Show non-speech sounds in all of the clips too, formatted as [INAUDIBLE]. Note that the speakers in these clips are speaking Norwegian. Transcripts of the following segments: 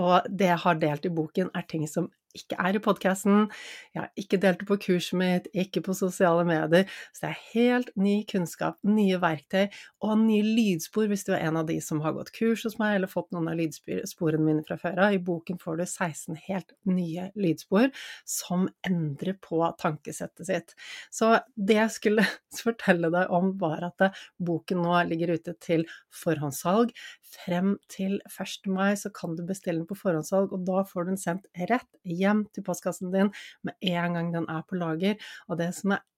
Og det jeg har delt i boken, er ting som ikke er i podkasten. Jeg har ikke delt det på kurset mitt, ikke på sosiale medier. Så det er helt ny kunnskap, nye verktøy og nye lydspor hvis du er en av de som har gått kurs hos meg eller fått noen av lydsporene mine fra før av. I boken får du 16 helt nye lydspor som endrer på tankesettet sitt. Så det jeg skulle [LAUGHS] fortelle deg om, var at boken nå ligger ute til forhåndssalg. Frem til 1. mai så kan du bestille den på forhåndssalg, og da får du den sendt rett hjem til postkassen din med en gang den er på lager. Og det som er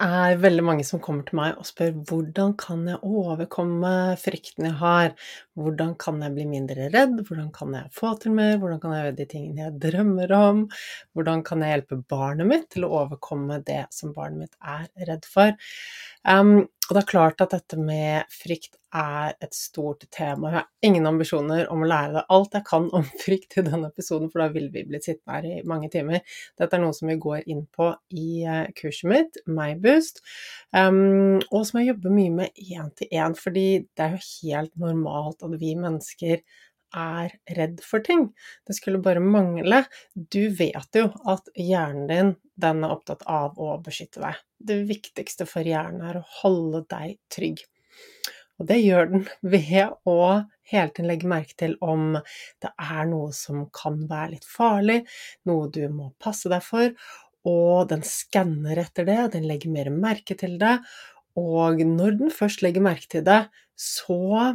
Er veldig mange som kommer til meg og spør hvordan kan jeg overkomme frykten jeg har, hvordan kan jeg bli mindre redd, hvordan kan jeg få til mer, hvordan kan jeg gjøre de tingene jeg drømmer om, hvordan kan jeg hjelpe barnet mitt til å overkomme det som barnet mitt er redd for. Um, og det er klart at dette med frykt er et stort tema. Jeg har ingen ambisjoner om å lære deg alt jeg kan om frykt i denne episoden, for da ville vi blitt sittende her i mange timer. Dette er noe som vi går inn på i eh, kurset mitt, MyBoost, um, og som jeg jobber mye med én til én, fordi det er jo helt normalt at vi mennesker er redd for ting. Det skulle bare mangle. Du vet jo at hjernen din, den er opptatt av å beskytte deg. Det viktigste for hjernen er å holde deg trygg. Og det gjør den [LAUGHS] ved å hele tiden legge merke til om det er noe som kan være litt farlig, noe du må passe deg for, og den skanner etter det, den legger mer merke til det, og når den først legger merke til det, så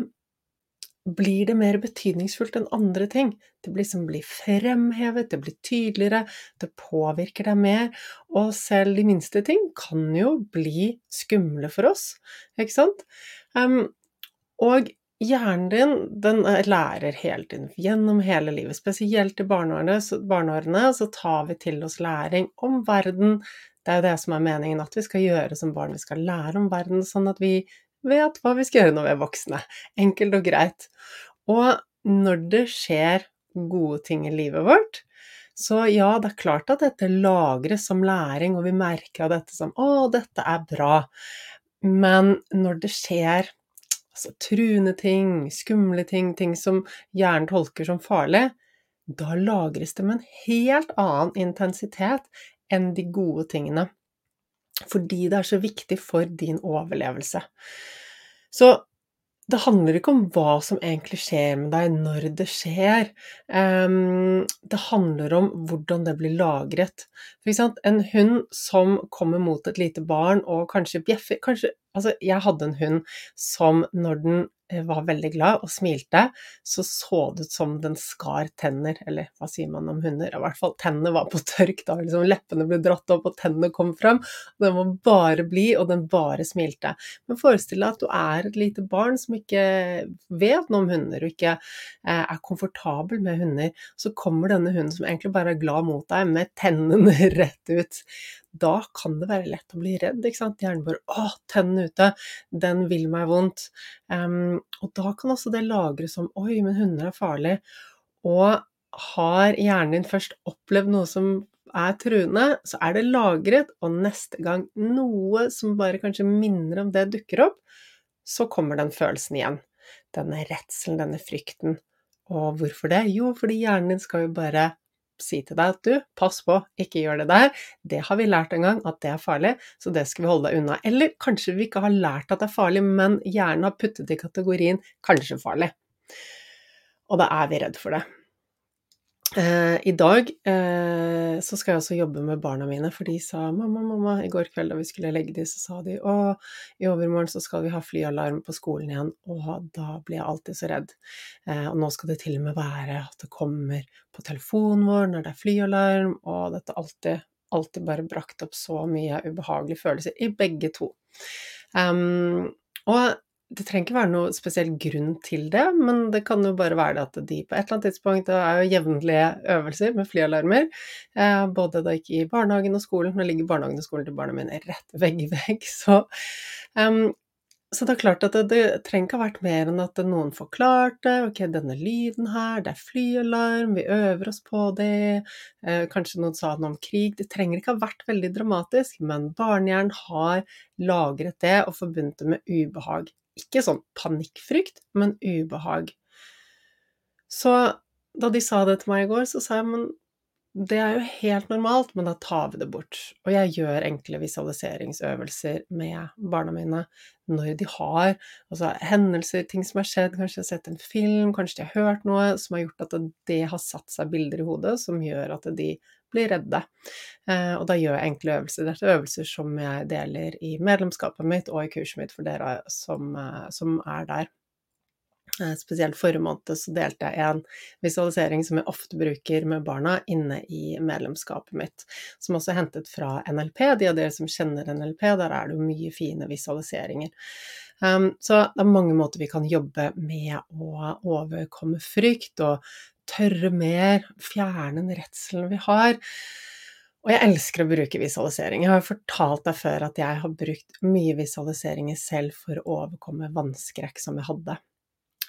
blir det mer betydningsfullt enn andre ting. Det blir, som blir fremhevet, det blir tydeligere, det påvirker deg mer. Og selv de minste ting kan jo bli skumle for oss, ikke sant? Um, og hjernen din, den lærer hele tiden, gjennom hele livet. Spesielt i barneårene, så, barneårene, så tar vi til oss læring om verden. Det er jo det som er meningen at vi skal gjøre som barn. Vi skal lære om verden, sånn at vi vet hva vi skal gjøre når vi er voksne. Enkelt og greit. Og når det skjer gode ting i livet vårt, så ja, det er klart at dette lagres som læring, og vi merker av dette som 'Å, dette er bra'. Men når det skjer altså, truende ting, skumle ting, ting som hjernen tolker som farlig, da lagres det med en helt annen intensitet enn de gode tingene fordi det er så viktig for din overlevelse. Så det handler ikke om hva som egentlig skjer med deg når det skjer. Det handler om hvordan det blir lagret. En hund som kommer mot et lite barn og kanskje bjeffer kanskje, Altså, jeg hadde en hund som når den var veldig glad og smilte, så så det ut som den skar tenner, eller hva sier man om hunder? I hvert fall tennene var på tørk, da liksom leppene ble dratt opp og tennene kom fram. Den var bare blid, og den bare smilte. Men forestill deg at du er et lite barn som ikke vet noe om hunder, og ikke eh, er komfortabel med hunder. Så kommer denne hunden som egentlig bare er glad mot deg, med tennene [LAUGHS] rett ut da kan det være lett å bli redd. ikke sant? Hjernen bare 'Å, tennene ute! Den vil meg vondt.' Um, og da kan også det lagres som 'Oi, men hunder er farlig'. Og har hjernen din først opplevd noe som er truende, så er det lagret, og neste gang noe som bare kanskje minner om det, dukker opp, så kommer den følelsen igjen. Denne redselen, denne frykten. Og hvorfor det? Jo, fordi hjernen din skal jo bare si til deg at du, pass på, ikke gjør det der, det har vi lært en gang at det er farlig, så det skal vi holde deg unna. Eller kanskje vi ikke har lært at det er farlig, men hjernen har puttet i kategorien kanskje farlig. Og da er vi redd for det. Eh, I dag eh, så skal jeg også jobbe med barna mine, for de sa 'mamma, mamma' i går kveld da vi skulle legge dem, så sa de 'å, i overmorgen så skal vi ha flyalarm på skolen igjen', og da blir jeg alltid så redd. Eh, og nå skal det til og med være at det kommer på telefonen vår når det er flyalarm, og dette alltid, alltid bare brakt opp så mye ubehagelige følelser i begge to. Um, og det trenger ikke være noe spesiell grunn til det, men det kan jo bare være at de på et eller annet tidspunkt Det er jo jevnlige øvelser med flyalarmer, eh, både da ikke i barnehagen og skolen. Nå ligger barnehagen og skolen til barna mine rett vegg i vegg, [LAUGHS] så um, så det er klart at det, det, trenger ikke ha vært mer enn at noen forklarte ok, denne lyden her, det er flyalarm, vi øver oss på det, eh, kanskje noen sa noe om krig. Det trenger ikke ha vært veldig dramatisk, men barnehjernen har lagret det og forbundet det med ubehag. Ikke sånn panikkfrykt, men ubehag. Så da de sa det til meg i går, så sa jeg men det er jo helt normalt, men da tar vi det bort. Og jeg gjør enkle visualiseringsøvelser med barna mine når de har altså, hendelser, ting som har skjedd, kanskje de har sett en film, kanskje de har hørt noe som har gjort at det har satt seg bilder i hodet som gjør at de blir redde. Eh, og da gjør jeg enkle øvelser. Dette er øvelser som jeg deler i medlemskapet mitt og i kurset mitt for dere som, eh, som er der. Eh, spesielt forrige måned så delte jeg en visualisering som jeg ofte bruker med barna inne i medlemskapet mitt, som også er hentet fra NLP. De av dere som kjenner NLP, der er det jo mye fine visualiseringer. Um, så det er mange måter vi kan jobbe med å overkomme frykt og tørre mer, fjerne den redselen vi har. Og jeg elsker å bruke visualisering. Jeg har fortalt deg før at jeg har brukt mye visualiseringer selv for å overkomme vannskrekk som jeg hadde.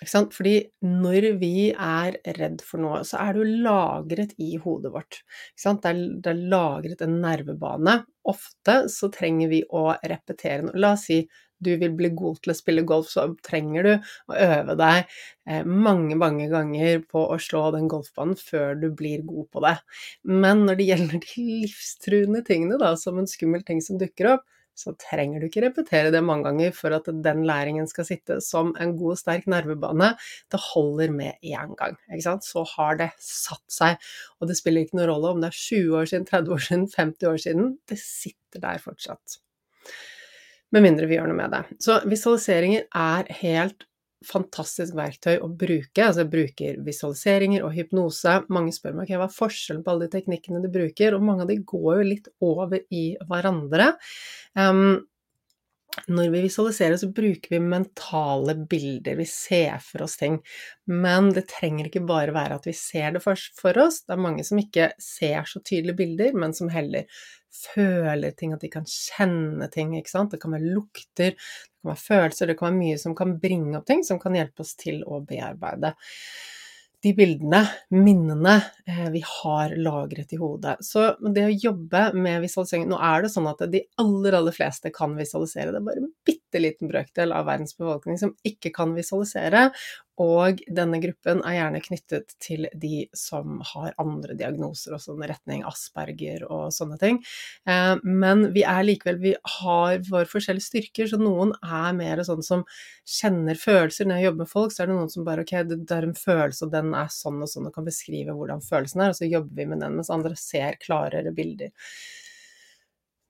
Fordi når vi er redd for noe, så er det jo lagret i hodet vårt. Det er, det, er, lagret en nervebane. Ofte så trenger vi å repetere noe. La oss si du vil bli god til å spille golf, så trenger du å øve deg eh, mange, mange ganger på å slå den golfbanen før du blir god på det. Men når det gjelder de livstruende tingene, da, som en skummel ting som dukker opp, så trenger du ikke repetere det mange ganger for at den læringen skal sitte som en god, sterk nervebane. Det holder med én gang. Så har det satt seg. Og det spiller ikke noen rolle om det er 20 år siden, 30 år siden, 50 år siden. Det sitter der fortsatt. Med mindre vi gjør noe med det. Så visualiseringer er helt fantastisk verktøy å bruke. Altså jeg bruker visualiseringer og hypnose. Mange spør meg okay, hva er forskjellen på alle de teknikkene du bruker, og mange av de går jo litt over i hverandre. Um, når vi visualiserer, så bruker vi mentale bilder, vi ser for oss ting. Men det trenger ikke bare være at vi ser det for, oss. Det er mange som ikke ser så tydelige bilder, men som heller føler ting, at de kan kjenne ting. ikke sant? Det kan være lukter, det kan være følelser, det kan være mye som kan bringe opp ting som kan hjelpe oss til å bearbeide de bildene, minnene, eh, vi har lagret i hodet. Så det å jobbe med visualisering Nå er det sånn at de aller, aller fleste kan visualisere. Det er bare en bitte liten brøkdel av verdens befolkning som ikke kan visualisere. Og denne gruppen er gjerne knyttet til de som har andre diagnoser, og sånn retning Asperger og sånne ting. Eh, men vi er likevel Vi har våre forskjellige styrker, så noen er mer sånn som kjenner følelser. Når jeg jobber med folk, så er det noen som bare Ok, det er en følelse, og den er sånn og sånn, og kan beskrive hvordan følelsen er, og så jobber vi med den, mens andre ser klarere bilder.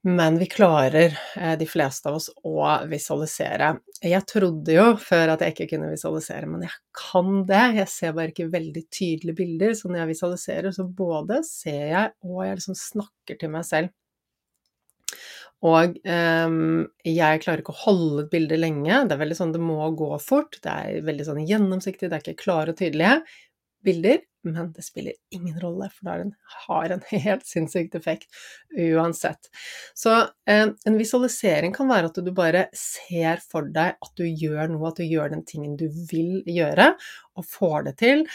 Men vi klarer, eh, de fleste av oss, å visualisere. Jeg trodde jo før at jeg ikke kunne visualisere, men jeg kan det. Jeg ser bare ikke veldig tydelige bilder. Så når jeg visualiserer, så både ser jeg og jeg liksom snakker til meg selv. Og um, jeg klarer ikke å holde et bilde lenge. Det er veldig sånn det må gå fort. Det er veldig sånn gjennomsiktig, det er ikke klare og tydelige bilder men det spiller ingen rolle, for den har en [LAUGHS] helt sinnssykt effekt uansett. Så eh, en visualisering kan være at du bare ser for deg at du gjør noe, at du gjør den tingen du vil gjøre, og får det til.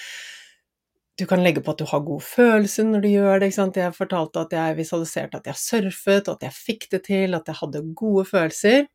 Du kan legge på at du har god følelse når du gjør det. Jeg fortalte at jeg visualiserte at jeg surfet, at jeg fikk det til, at jeg hadde gode følelser.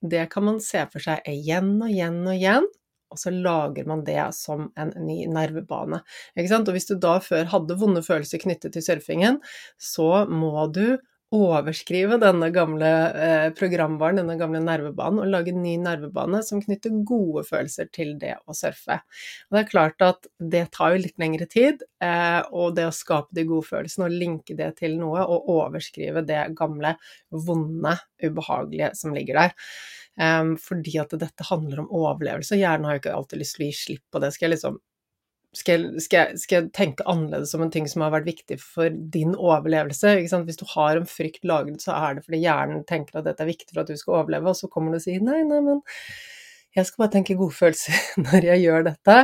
Det kan man se for seg igjen og igjen og igjen og så lager man det som en ny nervebane. Og hvis du da før hadde vonde følelser knyttet til surfingen, så må du overskrive denne gamle eh, programvaren, denne gamle nervebanen, og lage en ny nervebane som knytter gode følelser til det å surfe. Og det er klart at det tar jo litt lengre tid, eh, og det å skape de gode følelsene og linke det til noe, og overskrive det gamle, vonde, ubehagelige som ligger der. Um, fordi at dette handler om overlevelse. og Hjernen har jo ikke alltid lyst til å gi slipp på det. Skal jeg liksom skal skal, skal jeg, tenke annerledes om en ting som har vært viktig for din overlevelse? Hvis du har en frykt lagret, så er det fordi hjernen tenker at dette er viktig for at du skal overleve, og så kommer du og sier nei, nei, men jeg skal bare tenke godfølelse [LAUGHS] når jeg gjør dette.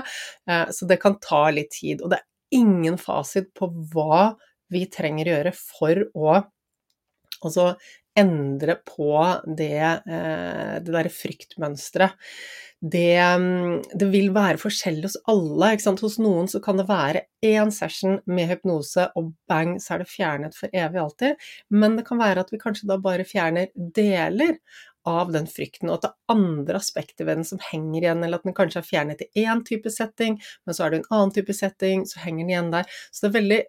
Uh, så det kan ta litt tid. Og det er ingen fasit på hva vi trenger å gjøre for å altså, endre på det, eh, det derre fryktmønsteret. Det, mm, det, vil være forskjellig hos alle. Hos noen så kan det være én session med hypnose, og bang, så er det fjernet for evig alltid. Men det kan være at vi kanskje da bare fjerner deler av den frykten, og at det er andre aspekter ved den som henger igjen, eller at den kanskje er fjernet i én type setting, men så er det en annen type setting, så henger den igjen der. Så det er veldig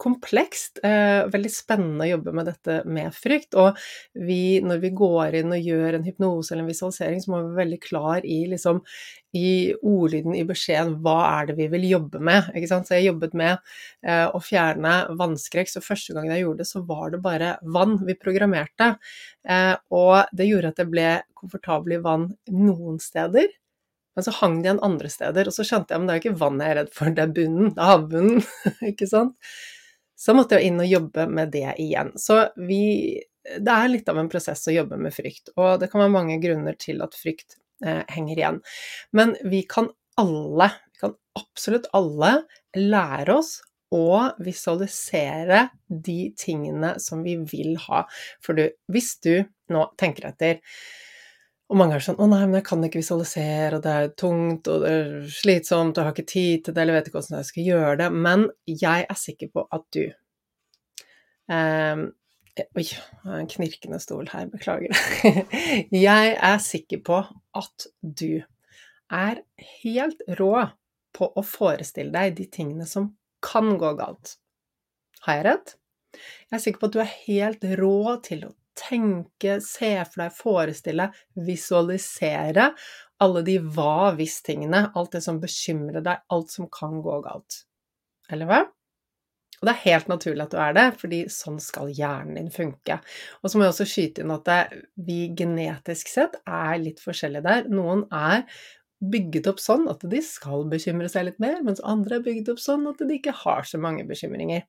komplekst. Eh, veldig spennende å jobbe med dette med frykt. Og vi, når vi går inn og gjør en hypnose eller en visualisering, så må vi være veldig klar i, liksom, i ordlyden i beskjeden hva er det vi vil jobbe med. Ikke sant? Så jeg jobbet med eh, å fjerne vannskrekk, så første gangen jeg gjorde det, så var det bare vann vi programmerte. Eh, og det gjorde at jeg ble komfortabel i vann noen steder. Men så hang det igjen andre steder, og så skjønte jeg at det er jo ikke vann jeg er redd for, det er bunnen, det er havbunnen, [LAUGHS] ikke sant. Så måtte jeg inn og jobbe med det igjen. Så vi Det er litt av en prosess å jobbe med frykt, og det kan være mange grunner til at frykt eh, henger igjen. Men vi kan alle, vi kan absolutt alle, lære oss å visualisere de tingene som vi vil ha. For du, hvis du nå tenker etter og mange er sånn 'Å nei, men jeg kan ikke visualisere, og det er tungt, og det er slitsomt, og jeg har ikke tid til det, eller vet ikke hvordan jeg skal gjøre det', men jeg er sikker på at du um, Oi, en knirkende stol her, beklager. [LAUGHS] jeg er sikker på at du er helt rå på å forestille deg de tingene som kan gå galt. Har jeg rett? Jeg er sikker på at du er helt rå til å tenke, se for deg, forestille, visualisere alle de hva-hvis-tingene, alt det som bekymrer deg, alt som kan gå galt. Eller hva? Og det er helt naturlig at du er det, fordi sånn skal hjernen din funke. Og så må jeg også skyte inn at vi genetisk sett er litt forskjellige der. Noen er bygget opp sånn at de skal bekymre seg litt mer, mens andre er bygget opp sånn at de ikke har så mange bekymringer.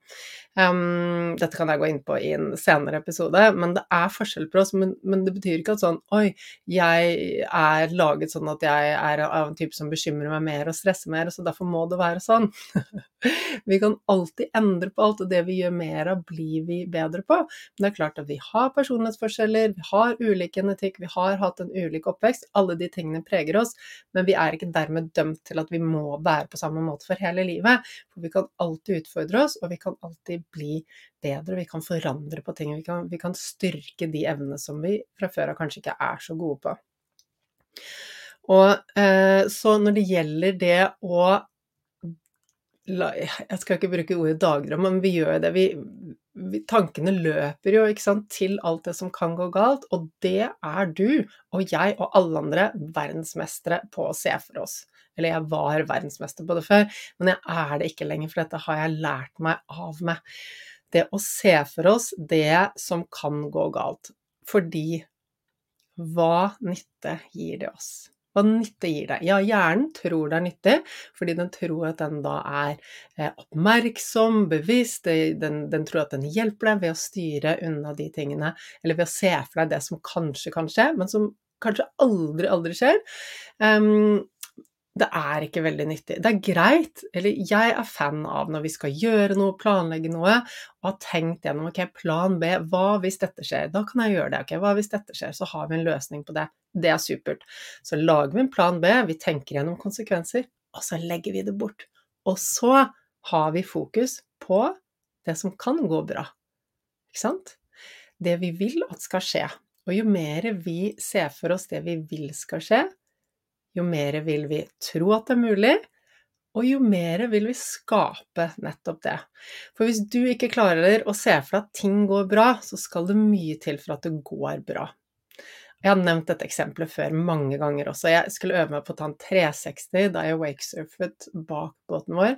Um, dette kan jeg gå inn på i en senere episode, men det er forskjell på oss. Men, men, det betyr ikke at sånn Oi, jeg er laget sånn at jeg er av en type som bekymrer meg mer og stresser mer, så derfor må det være sånn. [LAUGHS] vi kan alltid endre på alt, og det vi gjør mer av, blir vi bedre på. Men det er klart at vi har personlighetsforskjeller, vi har ulik genetikk, vi har hatt en ulik oppvekst. Alle de tingene preger oss men vi er ikke dermed dømt til at vi må være på samme måte for hele livet. For vi kan alltid utfordre oss, og vi kan alltid bli bedre, vi kan forandre på ting. Vi kan, vi kan styrke de evnene som vi fra før av kanskje ikke er så gode på. Og eh, så når det gjelder det å Jeg skal ikke bruke ordet dagdrøm, men vi gjør det. Vi, tankene løper jo sant, til alt det som kan gå galt, og det er du og jeg og alle andre verdensmestere på å se for oss. Eller jeg var verdensmester på det før, men jeg er det ikke lenger, for dette har jeg lært meg av meg. Det å se for oss det som kan gå galt. Fordi hva nytte gir det oss? Hva nytte gir det? Ja, hjernen tror det er nyttig, fordi den tror at den da er eh, oppmerksom, bevisst, den, den, tror at den hjelper deg ved å styre unna de tingene, eller ved å se for deg det som kanskje kan skje, men som kanskje aldri, aldri skjer. Um, det er ikke veldig nyttig. Det er greit, eller jeg er fan av når vi skal gjøre noe, planlegge noe, og har tenkt gjennom ok, plan B, hva hvis dette skjer? Da kan jeg gjøre det. ok, Hva hvis dette skjer? Så har vi en løsning på det. Det er supert. Så lager vi en plan B, vi tenker gjennom konsekvenser, og så legger vi det bort. Og så har vi fokus på det som kan gå bra. Ikke sant? Det vi vil at skal skje. Og jo mer vi ser for oss det vi vil skal skje, jo mer vil vi tro at det er mulig, og jo mer vil vi skape nettopp det. For hvis du ikke klarer å se for deg at ting går bra, så skal det mye til for at det går bra. Jeg har nevnt dette eksempelet før mange ganger også. Jeg skulle øve meg på å ta en 360 da jeg wakesurfet bak båten vår.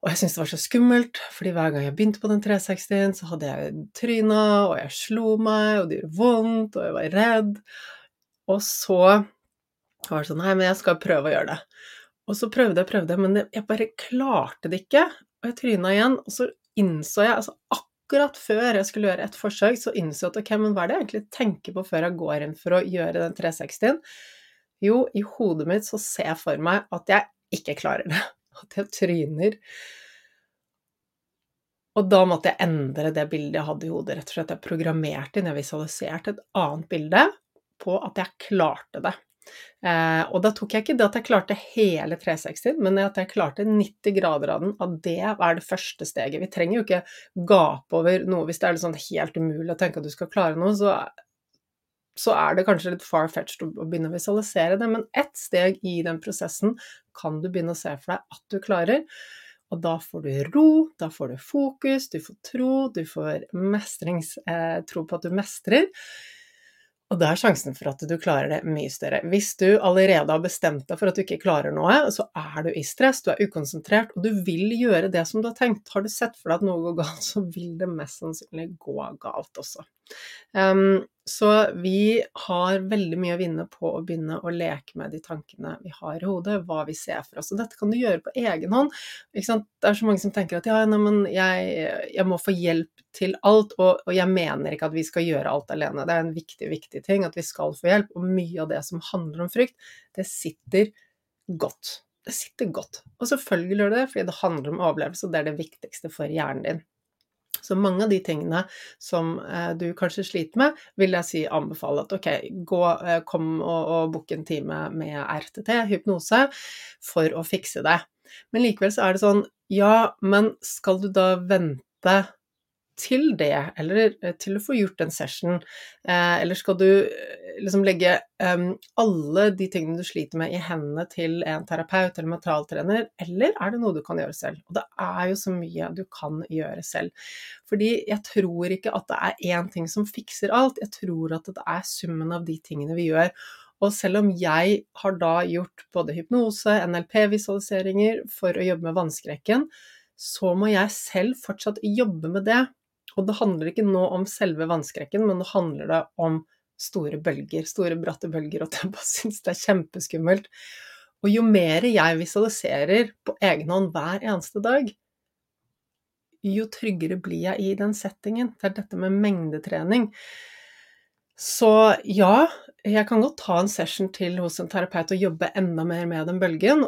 Og jeg syntes det var så skummelt, fordi hver gang jeg begynte på den 360-en, så hadde jeg tryna, og jeg slo meg, og det gjorde vondt, og jeg var redd. Og så og var sånn Nei, men jeg skal prøve å gjøre det. Og så prøvde jeg prøvde, men jeg bare klarte det ikke. Og jeg tryna igjen, og så innså jeg, altså akkurat før jeg skulle gjøre et forsøk, så innså jeg at ok, men hva er det jeg egentlig tenker på før jeg går inn for å gjøre den 360-en? Jo, i hodet mitt så ser jeg for meg at jeg ikke klarer det. [LAUGHS] At jeg tryner. Og da måtte jeg endre det bildet jeg hadde i hodet, rett og slett. Jeg programmerte inn, jeg visualiserte et annet bilde på at jeg klarte det. Eh, og da tok jeg ikke det at jeg klarte hele 360, men at jeg klarte 90 grader av den, at det er det første steget. Vi trenger jo ikke gape over noe hvis det er sånn helt umulig å tenke at du skal klare noe, så, så er det kanskje litt far-fetched å begynne å visualisere det, men ett steg i den prosessen kan du begynne å se for deg at du klarer. Og da får du ro, da får du fokus, du får tro, du får mestringstro eh, på at du mestrer. Og da er sjansen for at du klarer det mye større. Hvis du allerede har bestemt deg for at du ikke klarer noe, så er du i stress, du er ukonsentrert, og du vil gjøre det som du har tenkt. Har du sett for deg at noe går galt, så vil det mest sannsynlig gå galt også. Um, så vi har veldig mye å vinne på å begynne å leke med de tankene vi har i hodet, hva vi ser for oss. Og dette kan du gjøre på egen hånd. Det er så mange som tenker at ja, nei, jeg, jeg, må få hjelp til alt, og, og, jeg mener ikke at vi skal gjøre alt alene. Det er en viktig, viktig ting at vi skal få hjelp, og mye av det som handler om frykt, det sitter godt det sitter godt. Og selvfølgelig gjør det det, fordi det handler om overlevelse, og det er det viktigste for hjernen din. Så mange av de tingene som eh, du kanskje sliter med, vil jeg si anbefale at ok, gå, eh, kom og, og book en time med RTT, hypnose, for å fikse det. Men likevel så er det sånn, ja, men skal du da vente til det, eller eh, til å få gjort en session? Eh, eller skal du eh, liksom legge um, alle de tingene du sliter med i hendene til en terapeut eller mentaltrener, eller er det noe du kan gjøre selv? Og det er jo så mye du kan gjøre selv. Fordi jeg tror ikke at det er én ting som fikser alt, jeg tror at det er summen av de tingene vi gjør. Og selv om jeg har da gjort både hypnose, NLP-visualiseringer for å jobbe med vannskrekken, så må jeg selv fortsatt jobbe med det. Og det handler ikke nå om selve vannskrekken, men nå handler det om store bølger, store bratte bølger, og jeg bare [LAUGHS] syns det er kjempeskummelt. Og jo mer jeg visualiserer på egen hånd hver eneste dag, jo tryggere blir jeg i den settingen. Det er dette med mengdetrening. Så ja, jeg kan godt ta en session til hos en terapeut og jobbe enda mer med den bølgen,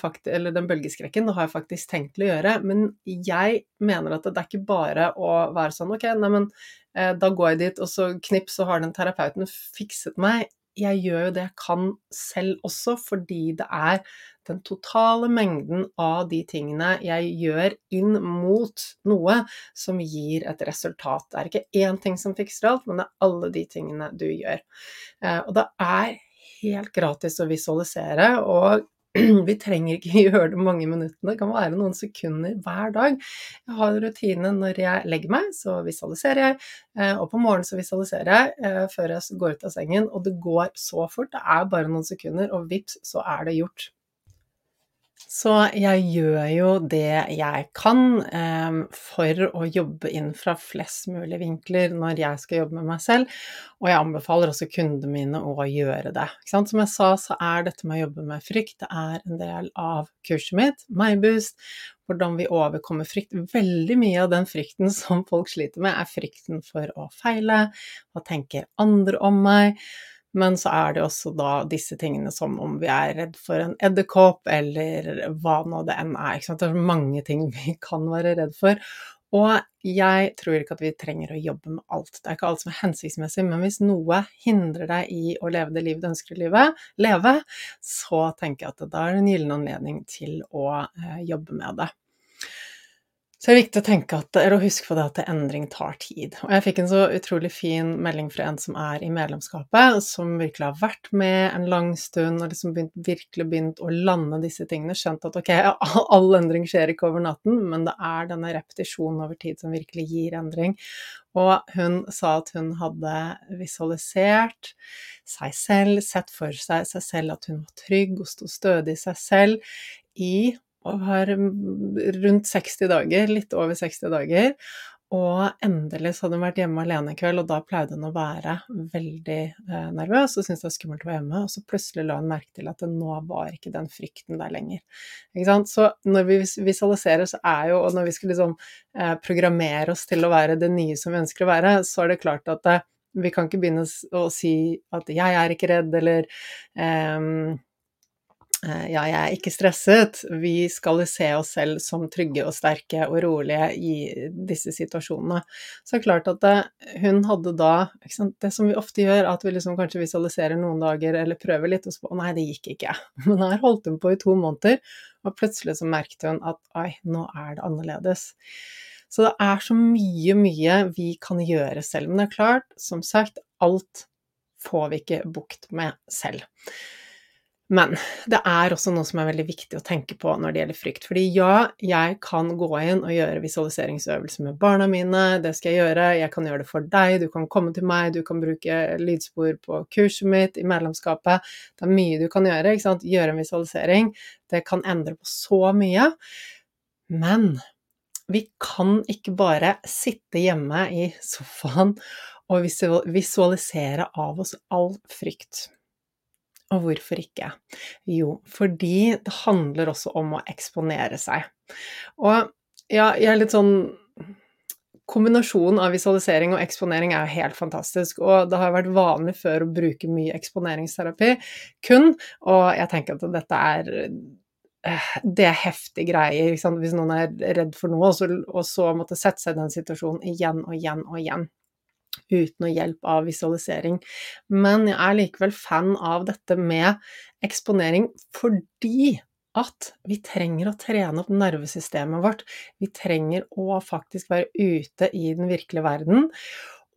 faktisk, eller den bølgeskrekken, det har jeg faktisk tenkt til å gjøre. Men jeg mener at det er ikke bare å være sånn ok, neimen eh, da går jeg dit, og så knips, så har den terapeuten fikset meg. Jeg gjør jo det jeg kan selv også, fordi det er den totale mengden av de tingene jeg gjør inn mot noe som gir et resultat. Det er ikke én ting som fikser alt, men det er alle de tingene du gjør. Eh, og det er helt gratis å visualisere, og [CLEARS THROAT] vi trenger ikke [LAUGHS] gjøre det mange minuttene, det kan være noen sekunder hver dag. Jeg har rutine når jeg legger meg, så visualiserer jeg, eh, og på morgenen så visualiserer jeg eh, før jeg går ut av sengen, og det går så fort. Det er bare noen sekunder, og vips, så er det gjort. Så jeg gjør jo det jeg kan eh, for å jobbe inn fra flest mulig vinkler når jeg skal jobbe med meg selv, og jeg anbefaler også kundene mine å gjøre det. Som jeg sa, så er dette med å jobbe med frykt det er en del av kurset mitt, MyBoost, hvordan vi overkommer frykt. Veldig mye av den frykten som folk sliter med, er frykten for å feile, hva tenker andre om meg? Men så er det også da disse tingene som om vi er redd for en edderkopp, eller hva nå det enn er. Det er mange ting [LAUGHS] vi kan være redd for. Og jeg tror ikke at vi trenger å jobbe med alt. Det er ikke alt som er hensiktsmessig, men hvis noe hindrer deg i å leve det livet du ønsker å leve, så tenker jeg at da er det en gyllen anledning til å eh, jobbe med det. Så det er viktig å tenke at, eller huske på det at endring tar tid. Og jeg fikk en så utrolig fin melding fra en som er i medlemskapet, som virkelig har vært med en lang stund og liksom begynt, virkelig begynt å lande disse tingene. Skjønt at ok, [LAUGHS] all endring skjer ikke over natten, men det er denne repetisjonen over tid som virkelig gir endring. Og hun sa at hun hadde visualisert seg selv, sett for seg seg selv at hun var trygg og sto stødig i seg selv i og var rundt 60 dager, litt over 60 dager. Og endelig så hadde hun vært hjemme alene en kveld, og da pleide hun å være veldig eh, nervøs og syntes det var skummelt å være hjemme. Og så plutselig la hun merke til at det nå var ikke den frykten der lenger. Så når vi visualiserer, så er jo, og når vi skal liksom eh, programmere oss til å være det nye som vi ønsker å være, så er det klart at eh, vi kan ikke begynne å si at 'jeg er ikke redd', eller eh, ja, jeg er ikke stresset. Vi skal se oss selv som trygge og sterke og rolige i disse situasjonene. Så det er klart at det, eh, hun hadde da sant, Det som vi ofte gjør, at vi liksom kanskje visualiserer noen dager eller prøver litt, og så Å nei, det gikk ikke. [LAUGHS] Men her holdt hun på i to måneder, og plutselig så merket hun at oi, nå er det annerledes. Så det er så mye, mye vi kan gjøre selv. Men det er klart, som sagt, alt får vi ikke bukt med selv. Men det er også noe som er veldig viktig å tenke på når det gjelder frykt. Fordi ja, jeg kan gå inn og gjøre visualiseringsøvelser med barna mine, det skal jeg gjøre. Jeg kan gjøre det for deg, du kan komme til meg, du kan bruke lydspor på kurset mitt, i medlemskapet. Det er mye du kan gjøre, ikke sant. Gjøre en visualisering. Det kan endre på så mye. Men vi kan ikke bare sitte hjemme i sofaen og visualisere av oss all frykt. Og hvorfor ikke? Jo, fordi det handler også om å eksponere seg. Og ja, jeg er litt sånn Kombinasjonen av visualisering og eksponering er jo helt fantastisk, og det har vært vanlig før å bruke mye eksponeringsterapi kun, og jeg tenker at dette er eh, det er heftige greier. Hvis noen er redd for noe, og så, og så måtte sette seg i den situasjonen igjen og igjen og igjen uten noe hjelp av visualisering. Men jeg er likevel fan av dette med eksponering fordi at vi trenger å trene opp nervesystemet vårt. Vi trenger å faktisk være ute i den virkelige verden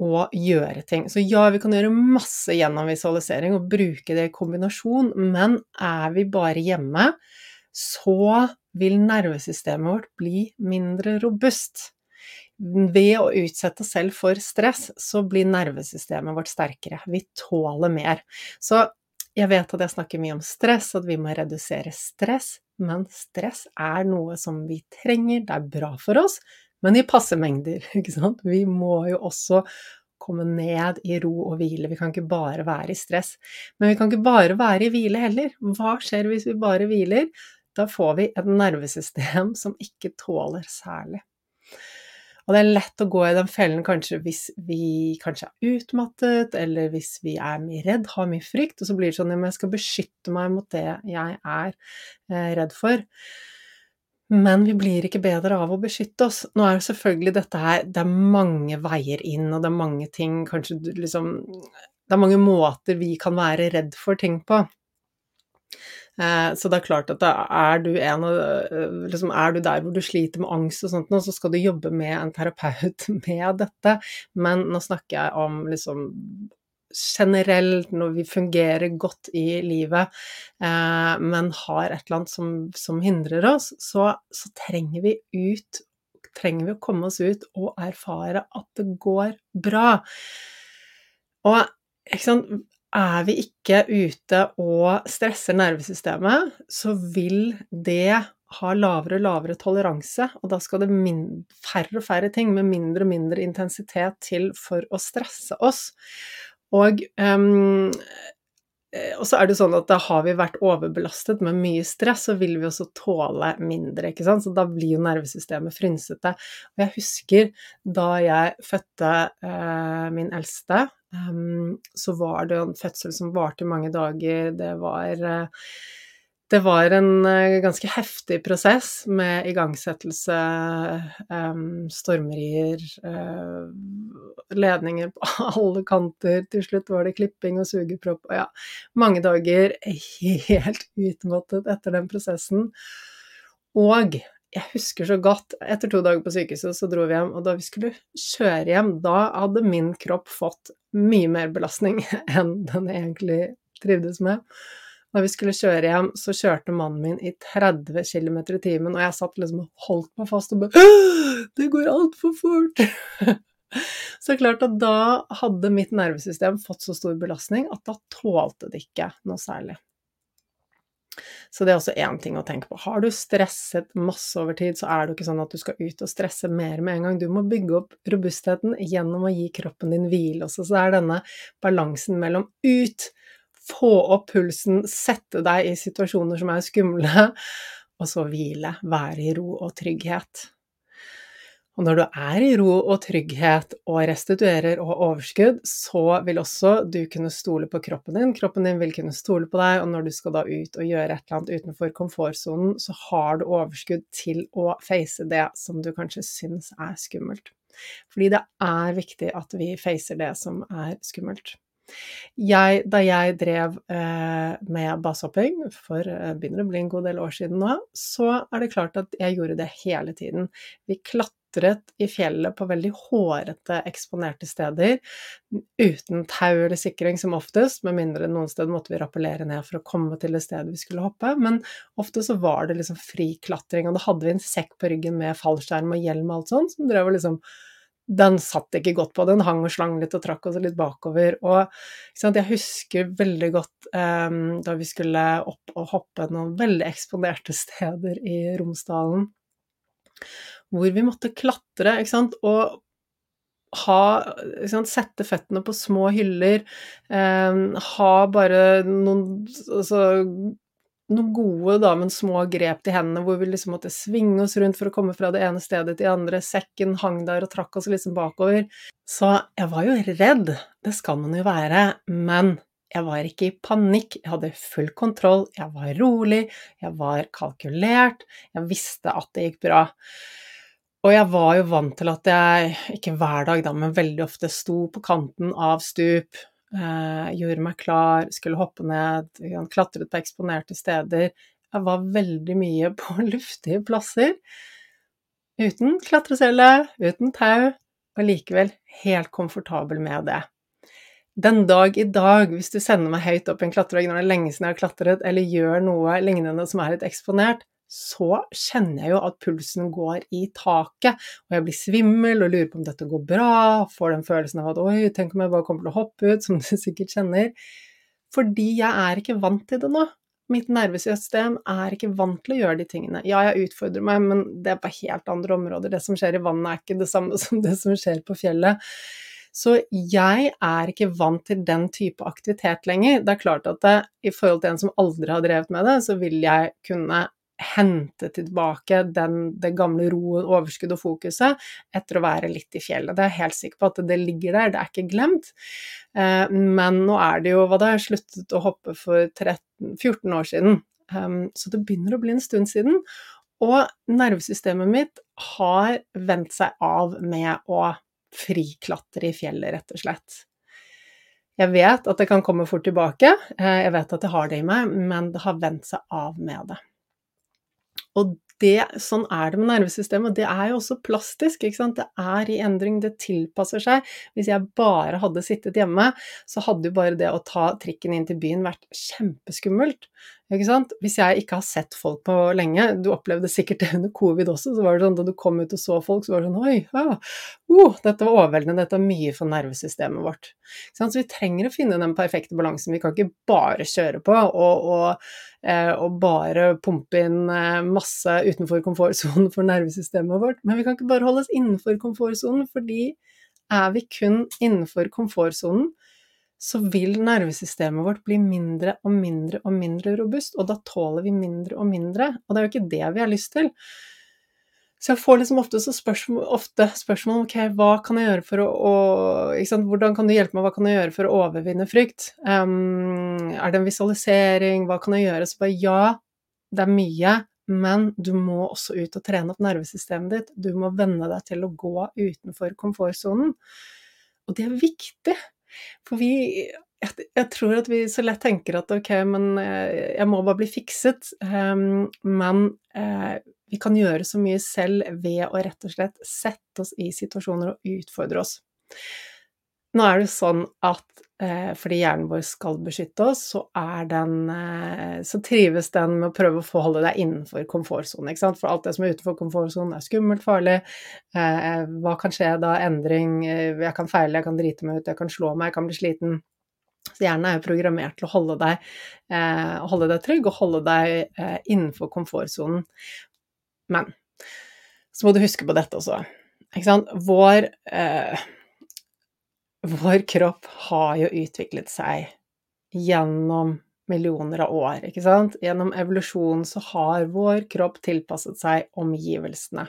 og gjøre ting. Så ja, vi kan gjøre masse gjennom visualisering og bruke det i kombinasjon, men er vi bare hjemme, så vil nervesystemet vårt bli mindre robust. Ved å utsette oss selv for stress, så blir nervesystemet vårt sterkere. Vi tåler mer. Så jeg vet at jeg snakker mye om stress, at vi må redusere stress, men stress er noe som vi trenger, det er bra for oss, men i passe mengder, [LAUGHS] ikke sant. Vi må jo også komme ned i ro og hvile, vi kan ikke bare være i stress. Men vi kan ikke bare være i hvile heller. Hva skjer hvis vi bare hviler? Da får vi et nervesystem som ikke tåler særlig. Og det er lett å gå i den fellen kanskje hvis vi kanskje er utmattet, eller hvis vi er mye redd, har mye frykt, og så blir det sånn at jeg skal beskytte meg mot det jeg er eh, redd for. Men vi blir ikke bedre av å beskytte oss. Nå er jo selvfølgelig dette her Det er mange veier inn, og det er mange ting Kanskje liksom Det er mange måter vi kan være redd for ting på. Eh, så det er klart at er du, en, eh, liksom er du der hvor du sliter med angst og sånt, så skal du jobbe med en terapeut [LAUGHS] med dette. Men nå snakker jeg om liksom generelt når vi fungerer godt i livet, eh, men har et eller annet som, som hindrer oss, så, så, trenger vi ut trenger vi å komme oss ut og erfare at det går bra. Og ikke sant, er vi ikke ute og stresser nervesystemet, så vil det ha lavere og lavere toleranse, og da skal det færre og færre ting med mindre og mindre intensitet til for å stresse oss. Og, um, og så er det sånn at da har vi vært overbelastet med mye stress, så vil vi også tåle mindre, ikke sant. Så da blir jo nervesystemet frynsete. Og jeg husker da jeg fødte eh, min eldste, Um, så var det en fødsel som varte i mange dager. Det var, uh, det var en uh, ganske heftig prosess med igangsettelse, stormrier, stormerier, uh, ledninger på [LAUGHS] alle kanter. Til slutt var det klipping og sugepropp og ja, mange dager helt utmattet etter den prosessen. Og jeg husker så godt Etter to dager på sykehuset så dro vi hjem, og da vi skulle kjøre hjem, da hadde min kropp fått mye mer belastning [LAUGHS] enn den egentlig trivdes med. Da vi skulle kjøre hjem, så kjørte mannen min i 30 km i timen, og jeg satt liksom og holdt meg fast og bare Det går altfor fort! [LAUGHS] Så klart at da hadde mitt nervesystem fått så stor belastning at da tålte det ikke noe særlig. Så det er også én ting å tenke på. Har du stresset masse over tid, så er det ikke sånn at du skal ut og stresse mer med en gang. Du må bygge opp robustheten gjennom å gi kroppen din hvile også. Så det er denne balansen mellom ut, få opp pulsen, sette deg i situasjoner som er skumle, [LAUGHS] og så hvile, være i ro og trygghet. Og når du er i ro og trygghet og restituerer og har overskudd, så vil også du kunne stole på kroppen din. Kroppen din vil kunne stole på deg, og når du skal da ut og gjøre et eller annet utenfor komfortsonen, så har du overskudd til å face det som du kanskje syns er skummelt. Fordi det er viktig at vi facer det som er skummelt. Jeg, da jeg drev eh, med basehopping, for eh, begynner å bli en god del år siden nå, så er det klart at jeg gjorde det hele tiden. Vi klatret i fjellet på veldig hårete, eksponerte steder, uten tau eller sikring som oftest, med mindre noen steder måtte vi rappellere ned for å komme til det stedet vi skulle hoppe, men ofte så var det liksom fri klatring, og da hadde vi en sekk på ryggen med fallskjerm og hjelm og alt sånt, som drev og liksom den satt ikke godt på, den hang og slang litt og trakk oss litt bakover. Og jeg husker veldig godt um, da vi skulle opp og hoppe noen veldig eksponerte steder i Romsdalen hvor vi måtte klatre, ikke sant, og ha sant, Sette føttene på små hyller, eh, ha bare noen altså, noen gode, da, men små grep til hendene, hvor vi liksom måtte svinge oss rundt for å komme fra det ene stedet til det andre. Sekken hang der og trakk oss liksom bakover. Så jeg var jo redd, det skal man jo være, men jeg var ikke i panikk, jeg hadde full kontroll, jeg var rolig, jeg var kalkulert, jeg visste at det gikk bra. Og jeg var jo vant til at jeg, ikke hver dag da, men veldig ofte sto på kanten av stup, gjorde meg klar, skulle hoppe ned, klatret på eksponerte steder. Jeg var veldig mye på [LAUGHS] luftige plasser. Uten klatrecelle, uten tau, og likevel helt komfortabel med det. Den dag i dag, hvis du sender meg høyt opp i en klatrevegg når det er lenge siden jeg har klatret, eller gjør noe lignende som er litt eksponert, så kjenner jeg jo at pulsen går i taket, og jeg blir svimmel og lurer på om dette går bra, får den følelsen av at oi, tenk om jeg bare kommer til å hoppe ut, [LAUGHS] som du sikkert kjenner. Fordi jeg er ikke vant til det nå. Mitt nervesystem er ikke vant til å gjøre de tingene. Ja, jeg utfordrer meg, men det er på helt andre områder. Det som skjer i vannet er ikke det samme [LAUGHS] som det som skjer på fjellet. Så jeg er ikke vant til den type aktivitet lenger. Det er klart at det, i forhold til en som aldri har drevet med det, så vil jeg kunne hente tilbake den, det gamle roen, overskudd og fokuset etter å være litt i fjellet. Det er jeg helt sikker på at det ligger der, det er ikke glemt. Eh, men nå er det jo hva da, jeg sluttet å hoppe for 13, 14 år siden, ehm, så det begynner å bli en stund siden. Og nervesystemet mitt har vent seg av med å friklatre i fjellet, rett og slett. Jeg vet at det kan komme fort tilbake, eh, jeg vet at jeg har det i meg, men det har vent seg av med det. Og det, sånn er det med nervesystemet, og det er jo også plastisk. Det er i endring, det tilpasser seg. Hvis jeg bare hadde sittet hjemme, så hadde jo bare det å ta trikken inn til byen vært kjempeskummelt. Hvis jeg ikke har sett folk på lenge, du opplevde sikkert det under covid også, så var det sånn da du kom ut og så folk, så var det sånn oi, ja, uh, dette var overveldende, dette er mye for nervesystemet vårt. Så vi trenger å finne den perfekte balansen. Vi kan ikke bare kjøre på og, og, eh, og bare pumpe inn eh, masse utenfor komfortsonen for nervesystemet vårt, men vi kan ikke bare holde oss innenfor komfortsonen, fordi er vi kun innenfor komfortsonen, så vil nervesystemet vårt bli mindre og mindre og mindre robust, og da tåler vi mindre og mindre, og det er jo ikke det vi har lyst til. Så jeg får liksom ofte, spørsmål, ofte spørsmål om ok, hva kan jeg gjøre for å, å Hvordan kan du hjelpe meg, hva kan jeg gjøre for å overvinne frykt? Um, er det en visualisering, hva kan jeg gjøre? Så bare ja, det er mye, men du må også ut og trene opp nervesystemet ditt. Du må venne deg til å gå utenfor komfortsonen. Og det er viktig, for vi jeg, tror at vi så lett tenker at ok, men eh, jeg må bare bli fikset. Um, men uh, vi kan gjøre så mye selv ved å rett og slett sette oss i situasjoner og utfordre oss. Nå er det sånn at eh, fordi hjernen vår skal beskytte oss, så, den, eh, så trives den med å prøve å forholde deg innenfor komfortsonen. For alt det som er utenfor komfortsonen, er skummelt, farlig. Eh, hva kan skje da? Endring. Jeg kan feile, jeg kan drite meg ut, jeg kan slå meg, jeg kan bli sliten. Så hjernen er jo programmert til å holde deg, holde deg trygg og holde deg innenfor komfortsonen. Men så må du huske på dette også. Vår vår kropp har jo utviklet seg gjennom millioner av år, ikke sant? Gjennom evolusjonen så har vår kropp tilpasset seg omgivelsene.